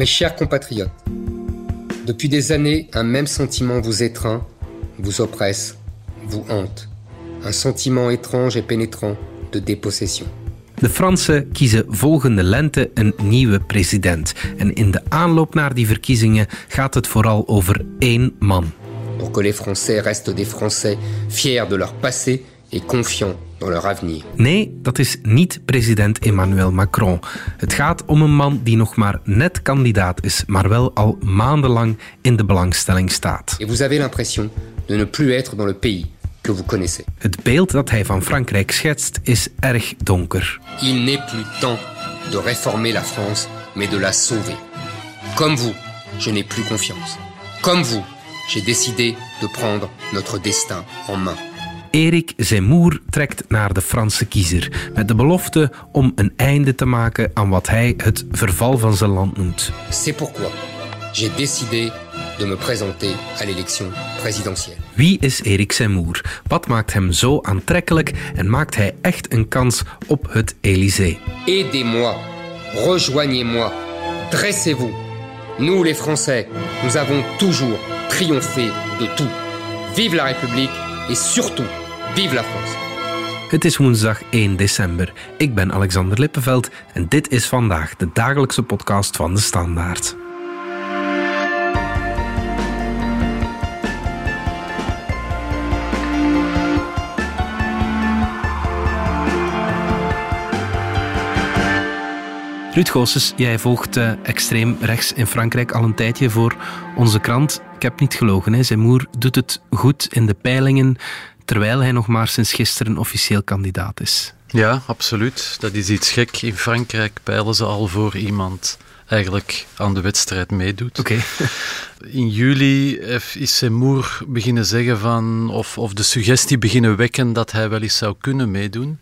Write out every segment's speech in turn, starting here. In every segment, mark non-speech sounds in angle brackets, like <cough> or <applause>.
Mes chers compatriotes, depuis des années, un même sentiment vous étreint, vous oppresse, vous hante. Un sentiment étrange et pénétrant de dépossession. De Fransen kiezen volgende lente een nieuwe president. En in de aanloop naar die verkiezingen gaat het vooral over één man. Pour que les Français restent des Français fiers de leur passé et confiants dans leur avenir. Nee, dat is niet president Emmanuel Macron. Het gaat om een man die nog maar net kandidaat is, maar wel al maandenlang in de belangstelling staat. Et vous avez l'impression de ne plus être dans le pays que vous connaissez. Het beeld dat hij van Frankrijk schetst is erg donker. Il n'est plus temps de réformer la France, mais de la sauver. Comme vous, je n'ai plus confiance. Comme vous, j'ai décidé de prendre notre destin en main. Erik Zemmour trekt naar de Franse kiezer met de belofte om een einde te maken aan wat hij het verval van zijn land noemt. C'est pourquoi j'ai décidé de me présenter à l'élection présidentielle. Wie is Erik Zemmour? Wat maakt hem zo aantrekkelijk en maakt hij echt een kans op het Élysée? Aidez-moi, rejoignez-moi, dressez-vous. Nous les Français, nous avons toujours triomphé de tout. Vive la République et surtout, vive la France. Het is woensdag 1 december. Ik ben Alexander Lippenveld en dit is vandaag de dagelijkse podcast van de Standaard. Ruud Goossens, jij volgt eh, extreem rechts in Frankrijk al een tijdje voor onze krant. Ik heb niet gelogen, hè. Zemmour doet het goed in de peilingen, terwijl hij nog maar sinds gisteren officieel kandidaat is. Ja, absoluut. Dat is iets gek. In Frankrijk peilen ze al voor iemand eigenlijk aan de wedstrijd meedoet. Oké. <laughs> In juli is Seymour beginnen zeggen van, of, of de suggestie beginnen wekken dat hij wel eens zou kunnen meedoen.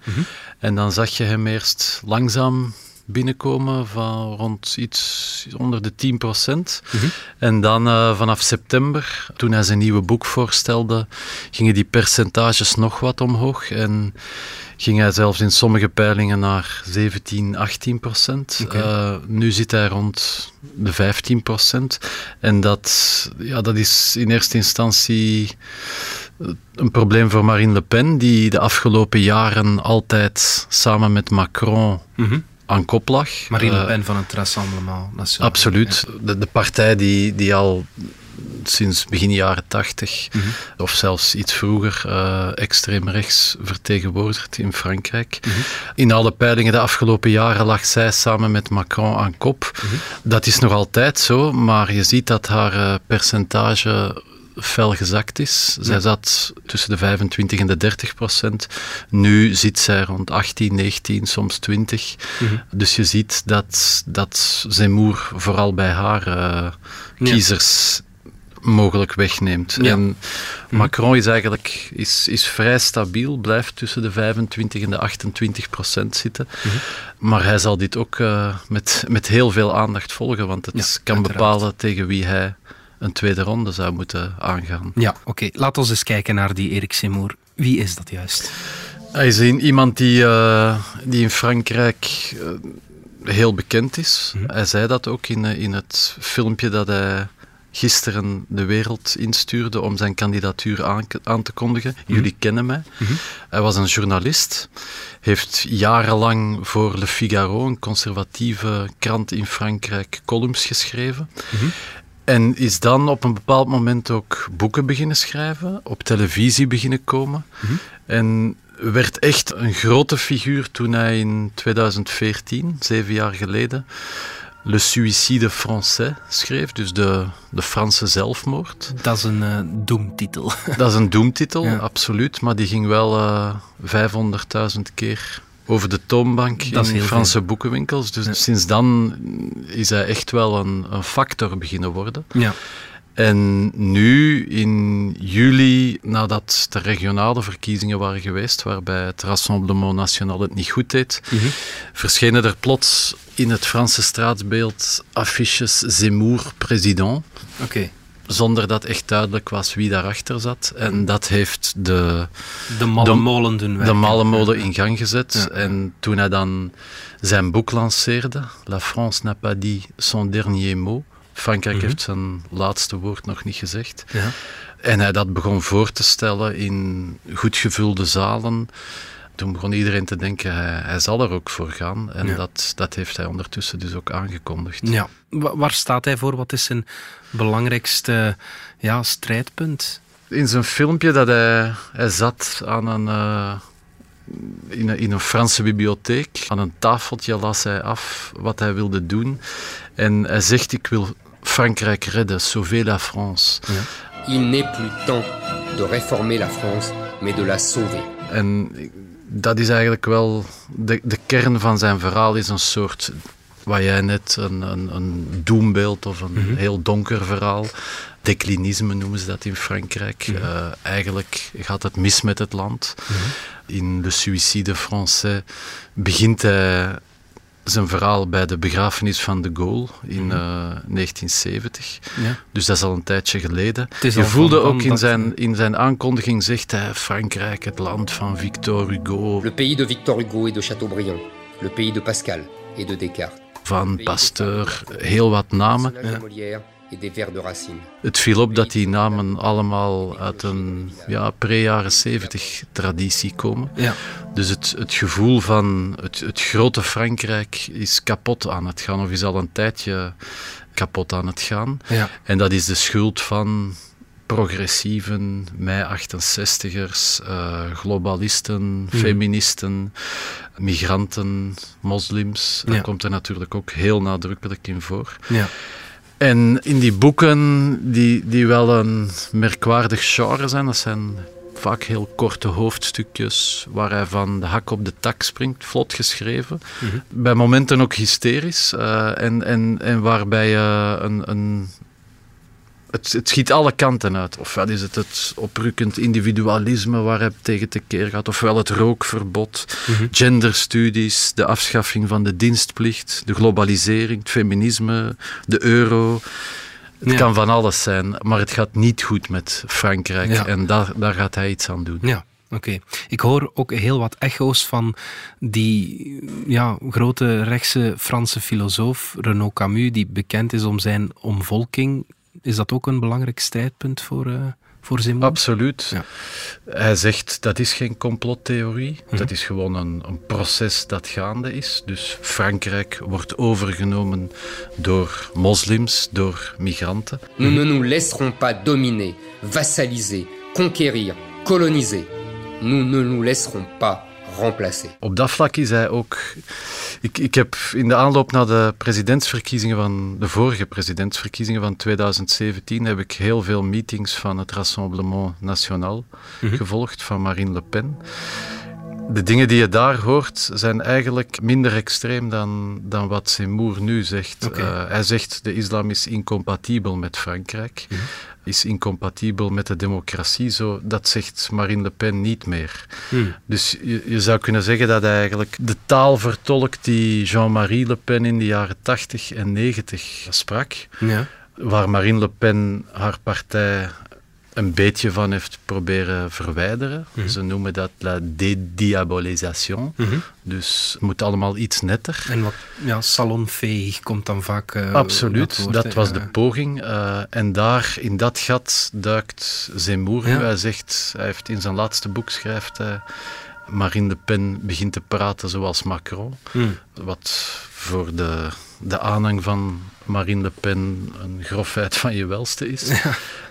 En dan zag je hem eerst langzaam binnenkomen van rond iets onder de 10% En dan eh, vanaf september, toen hij zijn nieuwe boek voorstelde, gingen die percentages nog wat omhoog. En ging hij zelfs in sommige peilingen naar 17, 18 procent. Eh, nu zit hij rond de 15 procent. En dat, ja, dat is in eerste instantie eh, een probleem voor Marine Le Pen, die de afgelopen jaren altijd samen met Macron aan kop lag. Marine Le Eh, Pen van het Rassemblement National. Absoluut. De, de partij die, die al sinds begin jaren tachtig, of zelfs iets vroeger, eh, extreem rechts vertegenwoordigd in Frankrijk. In alle peilingen de afgelopen jaren lag zij samen met Macron aan kop. Dat is nog altijd zo, maar je ziet dat haar eh, percentage fel gezakt is. Zij zat tussen de 25 en de 30 procent. Nu zit zij rond 18, 19, soms 20. Dus je ziet dat, dat Zemmour vooral bij haar eh, kiezers mogelijk wegneemt. Ja. En Macron is eigenlijk is, is vrij stabiel, blijft tussen de 25 en de 28 procent zitten. Maar hij zal dit ook eh, met, met heel veel aandacht volgen, want het Ja, kan uiteraard. bepalen tegen wie hij een tweede ronde zou moeten aangaan. Ja, oké. Laten we eens kijken naar die Erik Zemmour. Wie is dat juist? Hij is een- iemand die, eh, die in Frankrijk eh, heel bekend is. Hij zei dat ook in, eh, in het filmpje dat hij gisteren de wereld instuurde om zijn kandidatuur aan, aan te kondigen. Jullie kennen mij. Hij was een journalist, heeft jarenlang voor Le Figaro, een conservatieve krant in Frankrijk, columns geschreven. En is dan op een bepaald moment ook boeken beginnen schrijven, op televisie beginnen komen. En werd echt een grote figuur toen hij in 2014, zeven jaar geleden, Le Suicide Français schreef, dus de, de Franse zelfmoord. Dat is een eh, doemtitel. Dat is een doemtitel, <laughs> Ja. absoluut, maar die ging wel eh 500.000 keer over de toonbank Dat in Franse boekenwinkels. Dus Ja. sinds dan is hij echt wel een, een factor beginnen worden. ja. En nu, in juli, nadat de regionale verkiezingen waren geweest, waarbij het Rassemblement National het niet goed deed, verschenen er plots in het Franse straatbeeld affiches Zemmour président. Oké. Zonder dat echt duidelijk was wie daarachter zat. En dat heeft de... De malle molen doen De malle molen in gang gezet. En toen hij dan zijn boek lanceerde, La France n'a pas dit son dernier mot. Frankrijk mhm. heeft zijn laatste woord nog niet gezegd. Ja. En hij dat begon voor te stellen in goed gevulde zalen. Toen begon iedereen te denken, hij, hij zal er ook voor gaan. En dat, dat heeft hij ondertussen dus ook aangekondigd. Ja. Waar staat hij voor? Wat is zijn belangrijkste ja, strijdpunt? In zijn filmpje dat hij, hij zat aan een... Uh, in een, in een Franse bibliotheek. Aan een tafeltje las hij af wat hij wilde doen. En hij zegt, ik wil Frankrijk redden, sauver la France. Ja. Il n'est plus temps de réformer la France, mais de la sauver. En dat is eigenlijk wel de, de kern van zijn verhaal, is een soort wat jij net een, een, een doembeeld of een mhm. heel donker verhaal. Declinisme noemen ze dat in Frankrijk. Mhm. Eh, eigenlijk gaat het mis met het land. Mhm. In Le Suicide Français begint hij zijn verhaal bij de begrafenis van de Gaulle in 1970. Mhm. Eh, ja. Dus dat is al een tijdje geleden. Je voelde ook in zijn, in zijn aankondiging, zegt hij, Frankrijk, het land van Victor Hugo. Le pays de Victor Hugo et de Chateaubriand. Le pays de Pascal et de Descartes. Van Pasteur, heel wat namen. Het viel op dat die namen allemaal uit een ja, pre-jaren 70 traditie komen. Ja. Dus het, het gevoel van het, het grote Frankrijk is kapot aan het gaan, of is al een tijdje kapot aan het gaan. Ja. En dat is de schuld van progressieven, mei-68ers, uh, globalisten, hmm. feministen, migranten, moslims. Daar komt er natuurlijk ook heel nadrukkelijk in voor. Ja. En in die boeken, die, die wel een merkwaardig genre zijn, dat zijn vaak heel korte hoofdstukjes waar hij van de hak op de tak springt, vlot geschreven. Mhm. Bij momenten ook hysterisch uh, en, en, en waarbij je een, een het, het, schiet alle kanten uit. Ofwel is het het oprukkend individualisme waar hij tegen tekeer gaat, ofwel het rookverbod, mhm. genderstudies, de afschaffing van de dienstplicht, de globalisering, het feminisme, de euro. Het kan van alles zijn, maar het gaat niet goed met Frankrijk en daar, daar gaat hij iets aan doen. Ja. Oké. Ik hoor ook heel wat echo's van die ja, grote rechtse Franse filosoof Renaud Camus, die bekend is om zijn omvolking is dat ook een belangrijk strijdpunt voor, uh, voor Zemmour? Absoluut. Ja. Hij zegt dat is geen complottheorie, mm dat is gewoon een, een, proces dat gaande is. Dus Frankrijk wordt overgenomen door moslims, door migranten. Nous ne nous laisserons pas dominer, vassaliser, conquérir, coloniser. Nous ne nous laisserons pas remplacer. Op dat vlak is hij ook ik, ik heb in de aanloop naar de presidentsverkiezingen van de vorige presidentsverkiezingen van 2017 heb ik heel veel meetings van het Rassemblement National mhm. gevolgd van Marine Le Pen. De dingen die je daar hoort zijn eigenlijk minder extreem dan, dan wat Seymour nu zegt. Uh, hij zegt de islam is incompatibel met Frankrijk. Mhm is incompatibel met de democratie. Zo, dat zegt Marine Le Pen niet meer. Hmm. Dus je, je, zou kunnen zeggen dat hij eigenlijk de taal vertolkt die Jean-Marie Le Pen in de jaren 80 en 90 sprak. Ja. Waar Marine Le Pen haar partij een beetje van heeft proberen verwijderen. Mhm. Ze noemen dat la dédiabolisation. Mm Dus het moet allemaal iets netter. En wat ja, salonveeg komt dan vaak. Uh, Absoluut, dat, was de poging. Uh, en daar, in dat gat, duikt Zemmour Hij zegt, hij heeft in zijn laatste boek schrijft hij. Marine Le Pen begint te praten zoals Macron. Mm. Wat voor de, de aanhang van Marine Le Pen een grofheid van je welste is. <laughs>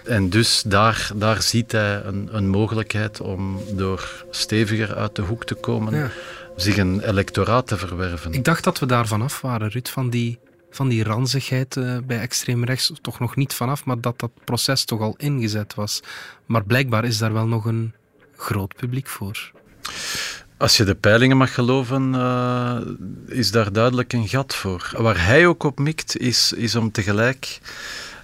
En dus daar, daar ziet hij een, een mogelijkheid om door steviger uit de hoek te komen, zich een electoraat te verwerven. Ik dacht dat we daar vanaf waren, Ruud, van die, van die ranzigheid uh, bij extreem rechts. Toch nog niet vanaf, maar dat dat proces toch al ingezet was. Maar blijkbaar is daar wel nog een groot publiek voor. Als je de peilingen mag geloven, uh, is daar duidelijk een gat voor. Waar hij ook op mikt, is, is om tegelijk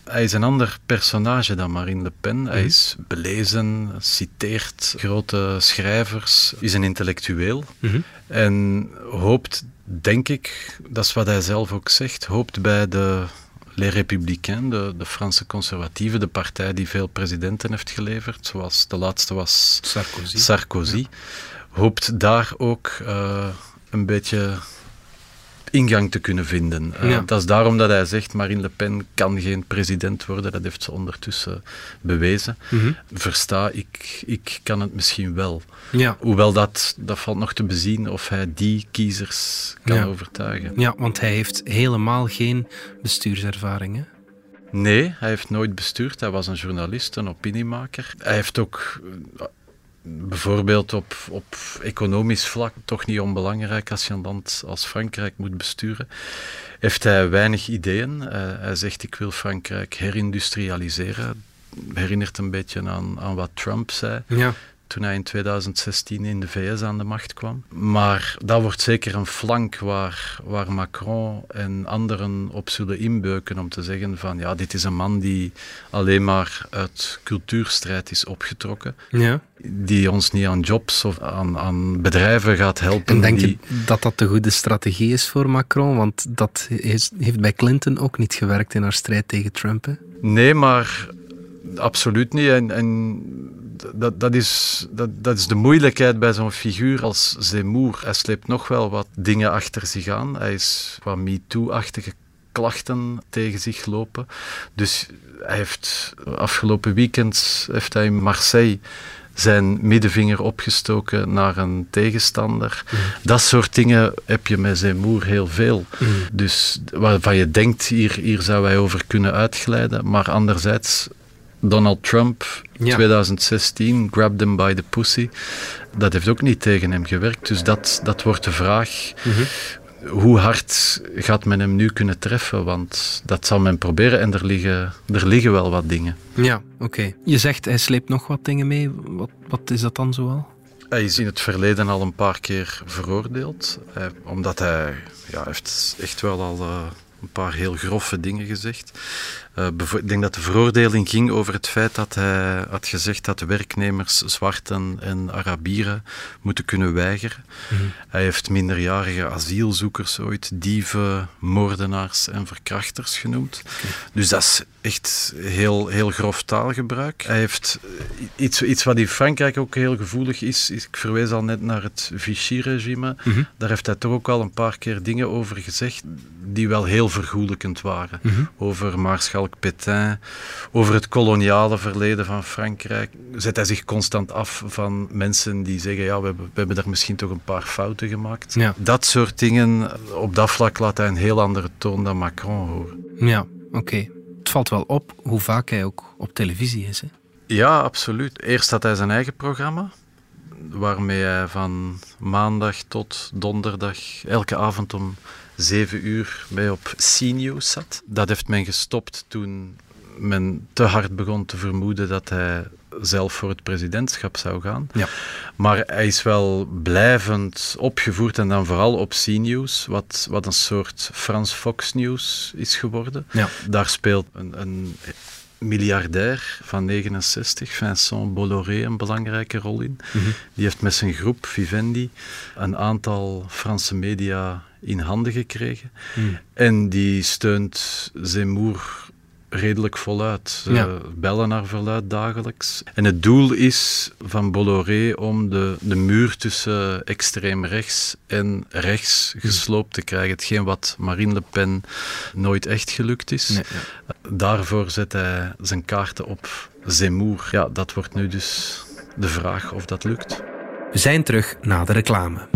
hij is een ander personage dan Marine Le Pen. Hij mhm. is belezen, citeert grote schrijvers, is een intellectueel. Mhm. En hoopt, denk ik, dat is wat hij zelf ook zegt, hoopt bij de Les Républicains, de, de Franse conservatieven, de partij die veel presidenten heeft geleverd, zoals de laatste was Sarkozy. Sarkozy hoopt daar ook uh, een beetje ingang te kunnen vinden. Uh, ja. Dat is daarom dat hij zegt, Marine Le Pen kan geen president worden. Dat heeft ze ondertussen bewezen. Mm -hmm. Versta, ik, ik kan het misschien wel. Ja. Hoewel dat, dat valt nog te bezien of hij die kiezers kan ja. overtuigen. Ja, want hij heeft helemaal geen bestuurservaring, hè? Nee, hij heeft nooit bestuurd. Hij was een journalist, een opiniemaker. Hij heeft ook bijvoorbeeld op, op economisch vlak, toch niet onbelangrijk als je een land als Frankrijk moet besturen, heeft hij weinig ideeën. Uh, hij zegt ik wil Frankrijk herindustrialiseren. Herinnert een beetje aan, aan wat Trump zei. Ja toen hij in 2016 in de VS aan de macht kwam. Maar dat wordt zeker een flank waar, waar Macron en anderen op zullen inbeuken om te zeggen van ja, dit is een man die alleen maar uit cultuurstrijd is opgetrokken. Ja. Die ons niet aan jobs of aan, aan bedrijven gaat helpen. En denk die... je dat dat de goede strategie is voor Macron? Want dat heeft bij Clinton ook niet gewerkt in haar strijd tegen Trump. Hè? Nee, maar absoluut niet. En, en dat, dat, is, dat, dat is de moeilijkheid bij zo'n figuur als Zemmour. Hij sleept nog wel wat dingen achter zich aan. Hij is wat MeToo-achtige klachten tegen zich lopen. Dus hij heeft afgelopen weekend heeft hij in Marseille zijn middenvinger opgestoken naar een tegenstander. Mm. Dat soort dingen heb je met Zemmour heel veel. Mm. Dus waarvan je denkt, hier, hier zou hij over kunnen uitglijden. Maar anderzijds Donald Trump, ja. 2016, grabbed him by the pussy. Dat heeft ook niet tegen hem gewerkt. Dus dat, dat wordt de vraag. Mm -hmm. Hoe hard gaat men hem nu kunnen treffen? Want dat zal men proberen en er liggen, er liggen wel wat dingen. Ja, oké. Okay. Je zegt hij sleept nog wat dingen mee. Wat, wat is dat dan zoal? Hij is in het verleden al een paar keer veroordeeld. Eh, omdat hij ja, heeft echt wel al uh, een paar heel grove dingen gezegd. Uh, ik denk dat de veroordeling ging over het feit dat hij had gezegd dat werknemers, zwarten en Arabieren, moeten kunnen weigeren. Mm -hmm. Hij heeft minderjarige asielzoekers ooit dieven, moordenaars en verkrachters genoemd. Okay. Dus dat is echt heel, heel grof taalgebruik. Hij heeft iets, iets wat in Frankrijk ook heel gevoelig is, is ik verwees al net naar het Vichy-regime, mm -hmm. daar heeft hij toch ook al een paar keer dingen over gezegd die wel heel vergoelijkend waren. Mm -hmm. Over Pétain, over het koloniale verleden van Frankrijk. Zet hij zich constant af van mensen die zeggen, ja, we hebben, we hebben daar misschien toch een paar fouten gemaakt. Ja. Dat soort dingen, op dat vlak laat hij een heel andere toon dan Macron horen. Ja, oké. Okay. Het valt wel op hoe vaak hij ook op televisie is, hè? Ja, absoluut. Eerst had hij zijn eigen programma, waarmee hij van maandag tot donderdag elke avond om zeven uur bij op C-News zat. Dat heeft men gestopt toen men te hard begon te vermoeden dat hij zelf voor het presidentschap zou gaan. Ja. Maar hij is wel blijvend opgevoerd en dan vooral op C-News, wat, wat een soort Frans Fox News is geworden. Ja. Daar speelt een, een miljardair van 69, Vincent Bolloré, een belangrijke rol in. Mm -hmm. Die heeft met zijn groep Vivendi een aantal Franse media in handen gekregen. Mm. En die steunt Zemmour redelijk voluit. Ze ja. bellen naar verluid dagelijks. En het doel is van Bolloré om de, de muur tussen extreem rechts en rechts gesloopt te krijgen. Hetgeen wat Marine Le Pen nooit echt gelukt is. Nee, ja. Daarvoor zet hij zijn kaarten op Zemmour. Ja, dat wordt nu dus de vraag of dat lukt. We zijn terug na de reclame.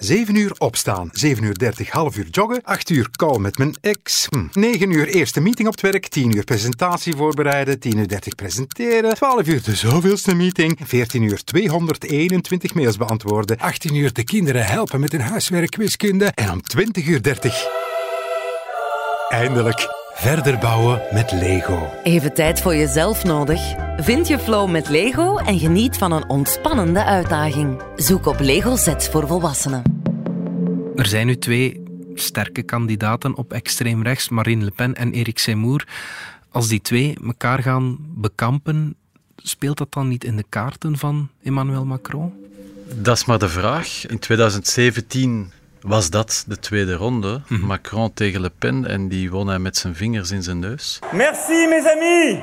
7 uur opstaan, 7 uur 30 half uur joggen, 8 uur call met mijn ex, hm. 9 uur eerste meeting op het werk, 10 uur presentatie voorbereiden, 10 uur 30 presenteren, 12 uur de zoveelste meeting, 14 uur 221 mails beantwoorden, 18 uur de kinderen helpen met hun huiswerk wiskunde en om 20 uur 30 eindelijk verder bouwen met Lego. Even tijd voor jezelf nodig? Vind je flow met Lego en geniet van een ontspannende uitdaging. Zoek op Lego Sets voor volwassenen. Er zijn nu twee sterke kandidaten op extreem rechts, Marine Le Pen en Eric Zemmour. Als die twee elkaar gaan bekampen, speelt dat dan niet in de kaarten van Emmanuel Macron? Dat is maar de vraag. In 2017 was dat de tweede ronde? Macron tegen Le Pen en die won hij met zijn vingers in zijn neus. Merci mes amis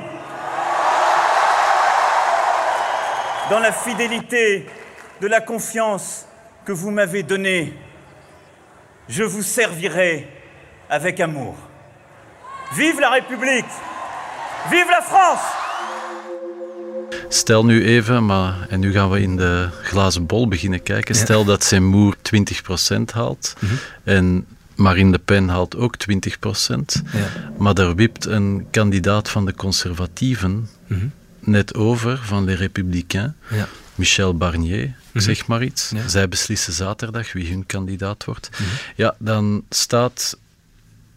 Dans la fidélité de la confiance que vous m'avez donnée, je vous servirai avec amour. Vive la République Vive la France Stel nu even, maar, en nu gaan we in de glazen bol beginnen kijken. Stel dat Zemmour 20% haalt en Marine Le Pen haalt ook 20%. Ja. Maar daar wipt een kandidaat van de conservatieven net over, van Les Républicains, Ja. Michel Barnier, zeg maar iets. Ja. Zij beslissen zaterdag wie hun kandidaat wordt. Ja, dan staat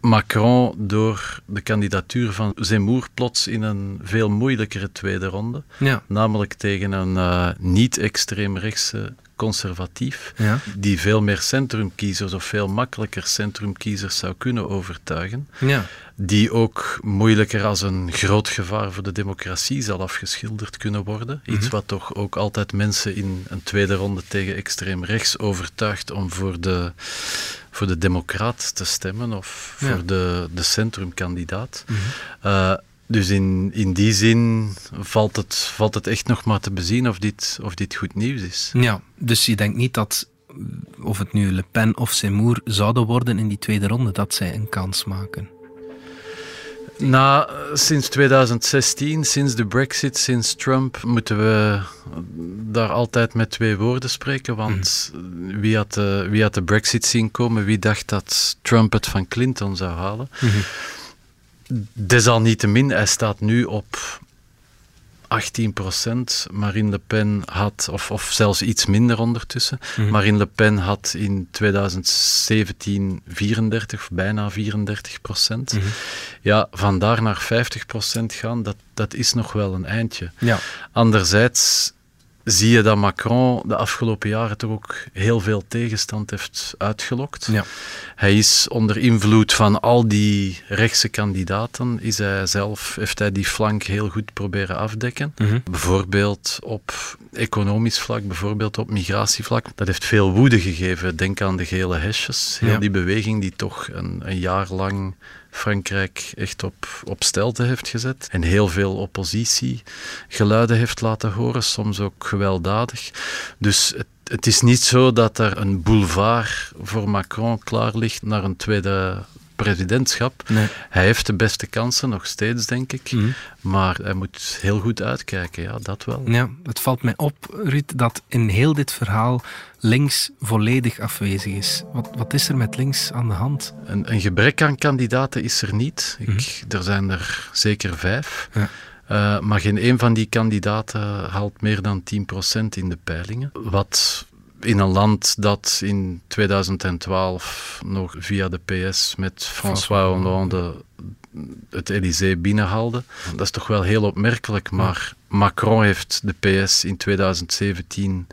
Macron door de kandidatuur van Zemmour plots in een veel moeilijkere tweede ronde. Ja. Namelijk tegen een eh, niet-extreemrechtse conservatief, Ja. die veel meer centrumkiezers of veel makkelijker centrumkiezers zou kunnen overtuigen. Ja. Die ook moeilijker als een groot gevaar voor de democratie zal afgeschilderd kunnen worden. Iets wat toch ook altijd mensen in een tweede ronde tegen extreem rechts overtuigt om voor de, voor de democraat te stemmen of Ja. voor de, de centrumkandidaat. Eh, dus in, in die zin valt het, valt het echt nog maar te bezien of dit, of dit goed nieuws is. Ja, dus je denkt niet dat, of het nu Le Pen of Zemmour zouden worden in die tweede ronde, dat zij een kans maken. Na, eh, sinds 2016, sinds de Brexit, sinds Trump, moeten we daar altijd met twee woorden spreken. Want wie, had de, wie had de Brexit zien komen? Wie dacht dat Trump het van Clinton zou halen? Desalniettemin, hij staat nu op 18% Marine Le Pen had, of, of zelfs iets minder ondertussen. Marine Le Pen had in 2017 34, of bijna 34 procent. Ja, vandaar naar 50 procent gaan, dat, dat is nog wel een eindje. Ja. Anderzijds zie je dat Macron de afgelopen jaren toch ook heel veel tegenstand heeft uitgelokt. Ja. Hij is onder invloed van al die rechtse kandidaten, is hij zelf, heeft hij die flank heel goed proberen afdekken. Bijvoorbeeld op economisch vlak, bijvoorbeeld op migratievlak. Dat heeft veel woede gegeven. Denk aan de gele hesjes. Heel Ja. die beweging die toch een, een jaar lang Frankrijk echt op, op stelte heeft gezet. En heel veel oppositiegeluiden heeft laten horen, soms ook gewelddadig. Dus het, het is niet zo dat er een boulevard voor Macron klaar ligt naar een tweede presidentschap. Nee. Hij heeft de beste kansen, nog steeds, denk ik. Mhm. Maar hij moet heel goed uitkijken, ja, dat wel. Ja, het valt mij op, Ruud, dat in heel dit verhaal links volledig afwezig is. Wat, wat is er met links aan de hand? Een, een gebrek aan kandidaten is er niet. Ik, Er zijn er zeker vijf. Ja. Eh, maar geen een van die kandidaten haalt meer dan 10% in de peilingen. Wat in een land dat in 2012 nog via de PS met François Hollande het Elysée binnenhaalde. Dat is toch wel heel opmerkelijk, maar Macron heeft de PS in 2017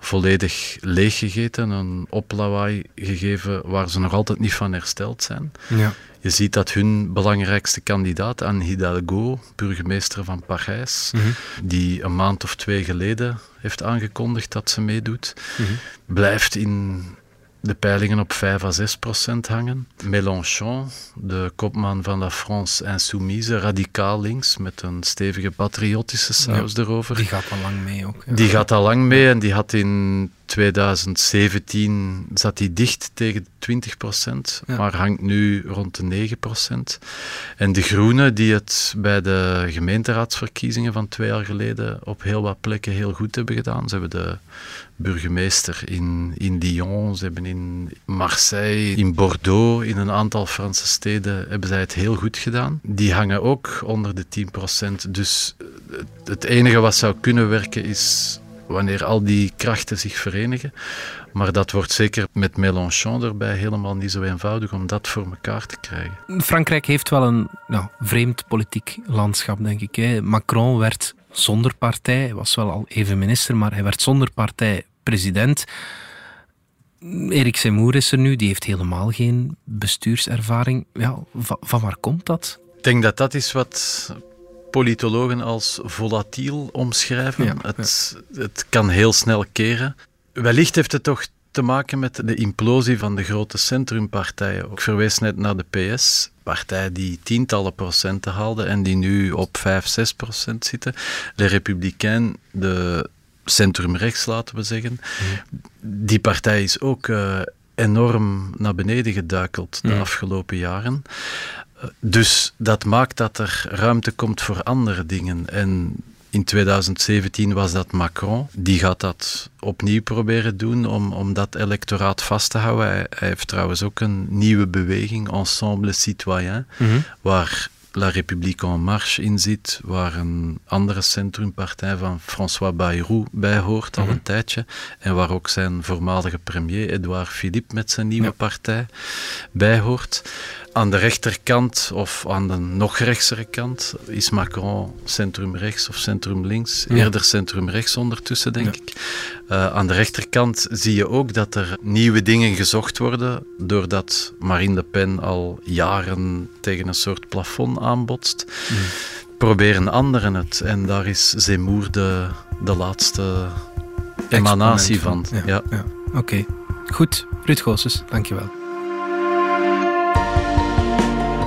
volledig leeggegeten, een oplawaai gegeven waar ze nog altijd niet van hersteld zijn. Ja. Je ziet dat hun belangrijkste kandidaat, Anne Hidalgo, burgemeester van Parijs, die een maand of twee geleden heeft aangekondigd dat ze meedoet, blijft in de peilingen op 5 à 6 procent hangen. Mélenchon, de kopman van La France Insoumise, radicaal links, met een stevige patriotische saus erover. Die gaat al lang mee ook. ja. Die gaat al lang mee en die had in 2017 zat hij dicht tegen 20 Ja. maar hangt nu rond de 9% En de Groenen, die het bij de gemeenteraadsverkiezingen van twee jaar geleden op heel wat plekken heel goed hebben gedaan. Ze hebben de burgemeester in, in Dijon, ze hebben in Marseille, in Bordeaux, in een aantal Franse steden hebben zij het heel goed gedaan. Die hangen ook onder de 10 Dus het- het enige wat zou kunnen werken is wanneer al die krachten zich verenigen. Maar dat wordt zeker met Mélenchon erbij helemaal niet zo eenvoudig om dat voor elkaar te krijgen. Frankrijk heeft wel een nou, vreemd politiek landschap, denk ik. Hè. Macron werd zonder partij, hij was wel al even minister, maar hij werd zonder partij president. Erik Zemmour is er nu, die heeft helemaal geen bestuurservaring. Ja, va- van waar komt dat? Ik denk dat dat is wat politologen als volatiel omschrijven. Ja, het, het kan heel snel keren. Wellicht heeft het toch te maken met de implosie van de grote centrumpartijen. Ik verwees net naar de PS, partij die tientallen procenten haalde en die nu op 5, 6 procent zitten. De Republikein, de centrumrechts laten we zeggen. Die partij is ook uh, enorm naar beneden geduikeld de afgelopen jaren. Dus dat maakt dat er ruimte komt voor andere dingen. En in 2017 was dat Macron. Die gaat dat opnieuw proberen doen om, om dat electoraat vast te houden. Hij, hij heeft trouwens ook een nieuwe beweging, Ensemble Citoyen, mm -hmm. waar La République en Marche in zit, waar een andere centrumpartij van François Bayrou bij hoort al mm -hmm. een tijdje, en waar ook zijn voormalige premier Edouard Philippe met zijn nieuwe ja. partij bij hoort. Aan de rechterkant of aan de nog rechtsere kant is Macron centrum-rechts of centrum-links. Ja. Eerder centrum-rechts ondertussen, denk ja. ik. Uh, aan de rechterkant zie je ook dat er nieuwe dingen gezocht worden, doordat Marine Le Pen al jaren tegen een soort plafond aanbotst. Mm. Proberen anderen het. En daar is Zemmour de, de laatste emanatie van. van. Ja. ja. Oké, okay. goed. Ruud Goossens, dankjewel.